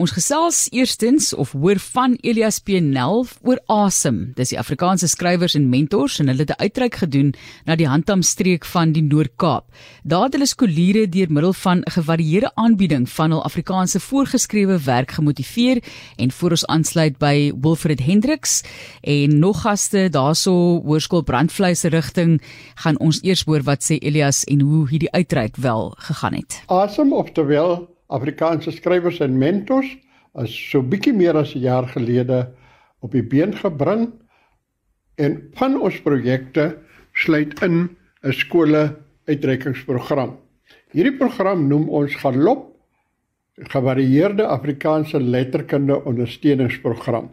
Ons gesels eerstens of hoor van Elias Penel oor Asem. Dis die Afrikaanse skrywers en mentors en hulle het 'n uitreik gedoen na die Handamstreek van die Noord-Kaap. Daar het hulle skooliere deur middel van 'n gevarieerde aanbieding van hul Afrikaanse voorgeskrewe werk gemotiveer en voor ons aansluit by Wilfred Hendriks en nog gaste daarso Hoërskool Brandvleis rigting gaan ons eers hoor wat sê Elias en hoe hierdie uitreik wel gegaan het. Asem oftewel Afrikaanse skrywers en mentors is so bietjie meer as 'n jaar gelede op die been gebring en van ons projekte sluit in 'n skole uitreikingsprogram. Hierdie program noem ons Galop gevarieerde Afrikaanse letterkunde ondersteuningsprogram.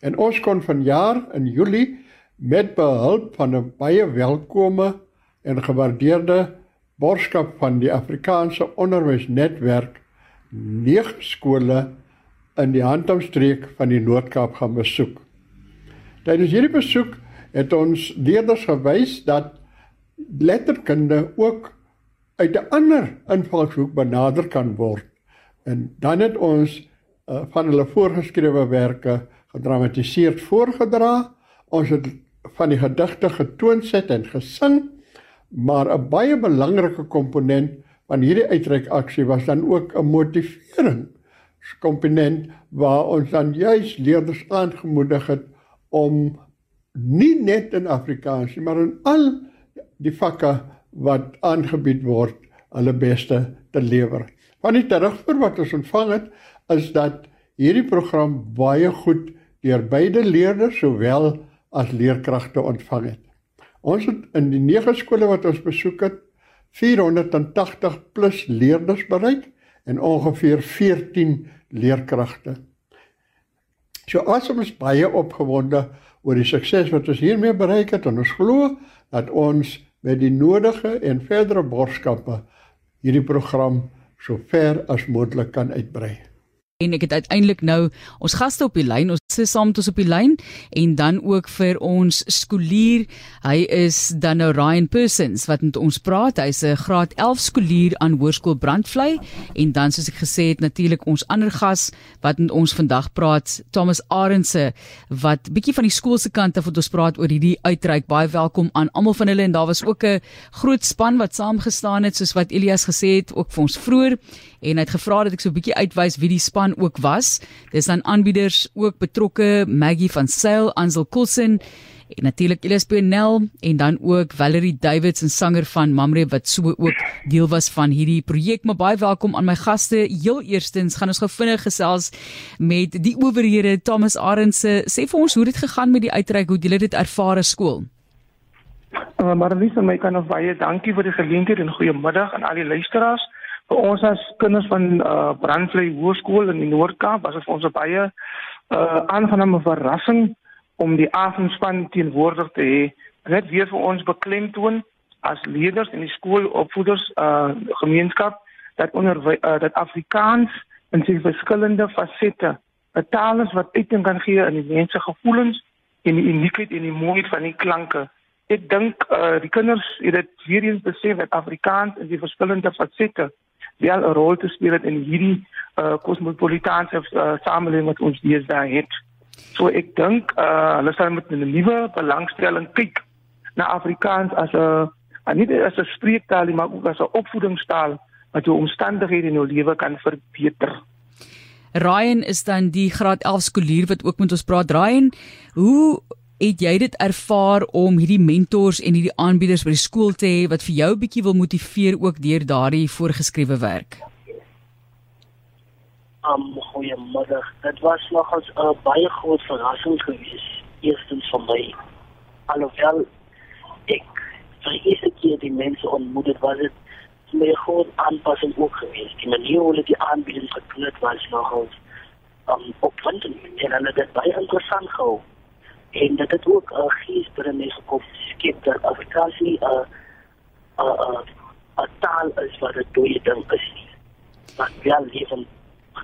En ons kon vanjaar in Julie met behulp van 'n baie welkome en gewaardeerde borgskap van die Afrikaanse Onderwysnetwerk nege skole in die Handhamstreek van die Noord-Kaap gaan besoek. Tydens hierdie besoek het ons leerders gewys dat letterkunde ook uit 'n ander invalshoek benader kan word. En dan het ons uh, van hulle voorgeskrewe werke gedramatiseer voorgedra. Ons het van die gedigte getoon sit en gesing, maar 'n baie belangrike komponent van hierdie uitreikaksie was dan ook 'n motivering komponent waar ons dan juis leerders aangemoedig het om nie net in Afrikaans maar in al die vakke wat aangebied word hulle beste te lewer. Van die terugvoer wat ons ontvang het is dat hierdie program baie goed deur beide leerders sowel as leerkragte ontvang het. Ons het in die nege skole wat ons besoek het 480 plus leerders bereik en ongeveer 14 leerkragte. So asom is baie opgewonde oor die sukses wat ons hiermee bereik het en ons glo dat ons met die nodige en verdere borgskappe hierdie program so ver as moontlik kan uitbrei en ek het uiteindelik nou ons gaste op die lyn ons sit saam met ons op die lyn en dan ook vir ons skoolier. Hy is dan nou Ryan Persons wat met ons praat. Hy's 'n graad 11 skoolier aan Hoërskool Brandvlei en dan soos ek gesê het natuurlik ons ander gas wat met ons vandag praat Thomas Arendse wat bietjie van die skool se kant af wat ons praat oor hierdie uitreik. Baie welkom aan almal van hulle en daar was ook 'n groot span wat saamgestaan het soos wat Elias gesê het ook vir ons vroeër. En hy het gevra dat ek so 'n bietjie uitwys wie die span ook was. Dis dan aanbieders ook betrokke Maggie van Sail, Ansel Coulson en natuurlik Elias Penel en dan ook Valerie Davids en sanger van Mamre wat so ook deel was van hierdie projek. Maar baie welkom aan my gaste. Heel eerstens gaan ons gou vinnig gesels met die owerhede Thomas Arendse. Sê vir ons hoe dit gegaan met die uitreik, hoe julle dit ervaar as skool. Uh, Marlies, my kan of baie dankie vir die geleentheid en goeiemiddag aan al die luisteraars vir ons as kinders van uh, Brandvlei Hoërskool in die Noord-Kaap was dit vir ons baie uh, aangename verrassing om die avondspan teenwoordig te hê. Net weer vir ons beklemtoon as leerders in die skoolopvoeders uh, gemeenskap dat onder uh, dat Afrikaans in sy verskillende fasette 'n taal is wat uiting kan gee in die mense gevoelens en die uniekheid en die mooiheid van die klanke. Ek dink uh, die kinders het dit weer eens besef dat Afrikaans in die verskillende fasette wel 'n rol te speel in hierdie uh kosmopolitaanse uh, samelewing wat ons deesdae het. So ek dink uh hulle sal met 'n nuwe belangstelling kyk na Afrikaans as 'n nie as 'n spreektaal maar ook as 'n opvoedingstaal wat jou omstandighede in jou lewe kan verbeter. Ryan is dan die graad 11 skoolier wat ook met ons praat. Ryan, hoe het jy dit ervaar om hierdie mentors en hierdie aanbieders by die skool te hê wat vir jou 'n bietjie wil motiveer ook deur daardie voorgeskrewe werk? Um goeiemiddag. Dit was nog 'n uh, baie groot verrassing geweest. Eerstens vir my. Alhoewel ek vir eerste keer die mense ontmoet het, was dit my groot aanpassing ook geweest. Die manier hoe hulle die aanbieding gekleurd was nog ons um, opwindend en hulle het dit baie interessant gehou en dat dit ook 'n uh, gees binne my gekop skep dat Afrikaans nie 'n 'n 'n taal is wat dit dooie ding is nie. Maar ja, lewe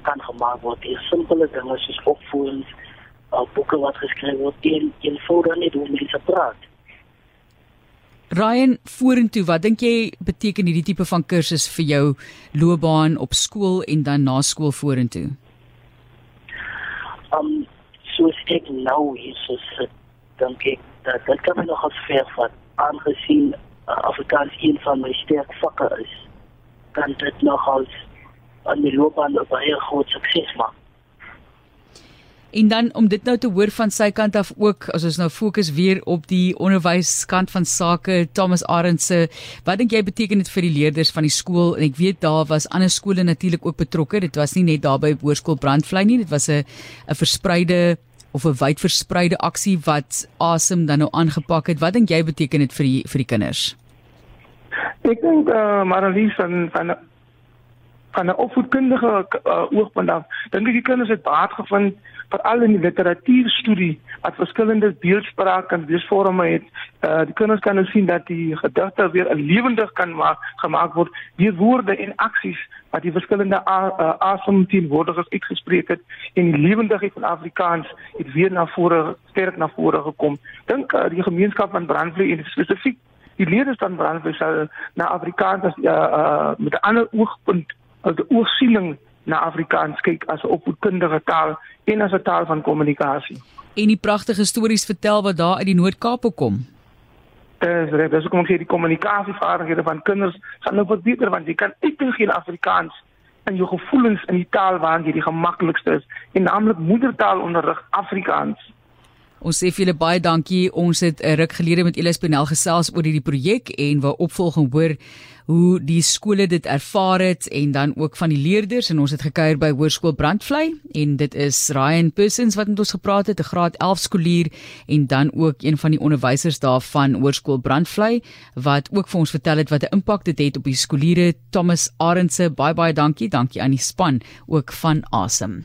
kan gemaak word. Die simpele dinge soos opvoedings, uh, boeke wat geskryf word, een eenvoudig net hoe mense praat. Ryan, vorentoe, wat dink jy beteken hierdie tipe van kursus vir jou loopbaan op skool en dan na skool vorentoe? um soos ek nou hier so sit, dink ek dat dit kan my nog as ver vat aangesien uh, Afrikaans een van my sterk vakke is. Kan dit nog als 'n loopbaan 'n baie groot sukses maak. En dan om dit nou te hoor van sy kant af ook as ons nou fokus weer op die onderwyskant van sake Thomas Arendse wat dink jy beteken dit vir die leerders van die skool? En ek weet daar was ander skole natuurlik ook betrokke dit was nie net daar by Hoërskool Brandvlei nie. Dit was 'n 'n verspreide of 'n wyd verspreide aksie wat Asem dan nou aangepak het. Wat dink jy beteken dit vir die vir die kinders? Ek dink eh uh, Marlies van van van 'n opvoedkundige uh, oogpunt af dink ek die kinders het baat gevind veral in die literatuurstudie wat verskillende beeldspraak en beeldvorme het. Uh die kinders kan nou sien dat die gedigte weer lewendig kan maak gemaak word deur woorde en aksies wat die verskillende uh, asemteenwoordigers uitgespreek het en die lewendigheid van Afrikaans het weer na vore sterk na vore gekom. Dink uh, die gemeenskap van Brandvlei en spesifiek die leerders van Brandvlei sal na Afrikaans as uh, uh met 'n ander oogpunt, 'n oogsiening na Afrikaans kyk as 'n opvoedkundige taal en as 'n taal van kommunikasie. En die pragtige stories vertel wat daar uit die Noord-Kaap kom. Dis reg, dis kom ek sê die kommunikasievaardighede van kinders gaan nou verbeter want jy kan uitdruk in Afrikaans en jou gevoelens in die taal waarin jy die gemaklikste is, en naamlik moedertaalonderrig Afrikaans. Ons sê vir julle baie dankie. Ons het 'n ruk gelede met Elias Penel gesels oor hierdie projek en waar opvolging hoor hoe die skole dit ervaar het en dan ook van die leerders en ons het gekuier by Hoërskool Brandvlei en dit is Ryan Persons wat met ons gepraat het, 'n graad 11 skoolier en dan ook een van die onderwysers daarvan Hoërskool Brandvlei wat ook vir ons vertel het wat 'n impak dit het op die skooliere. Thomas Arendse, baie baie dankie. Dankie aan die span ook van Asem.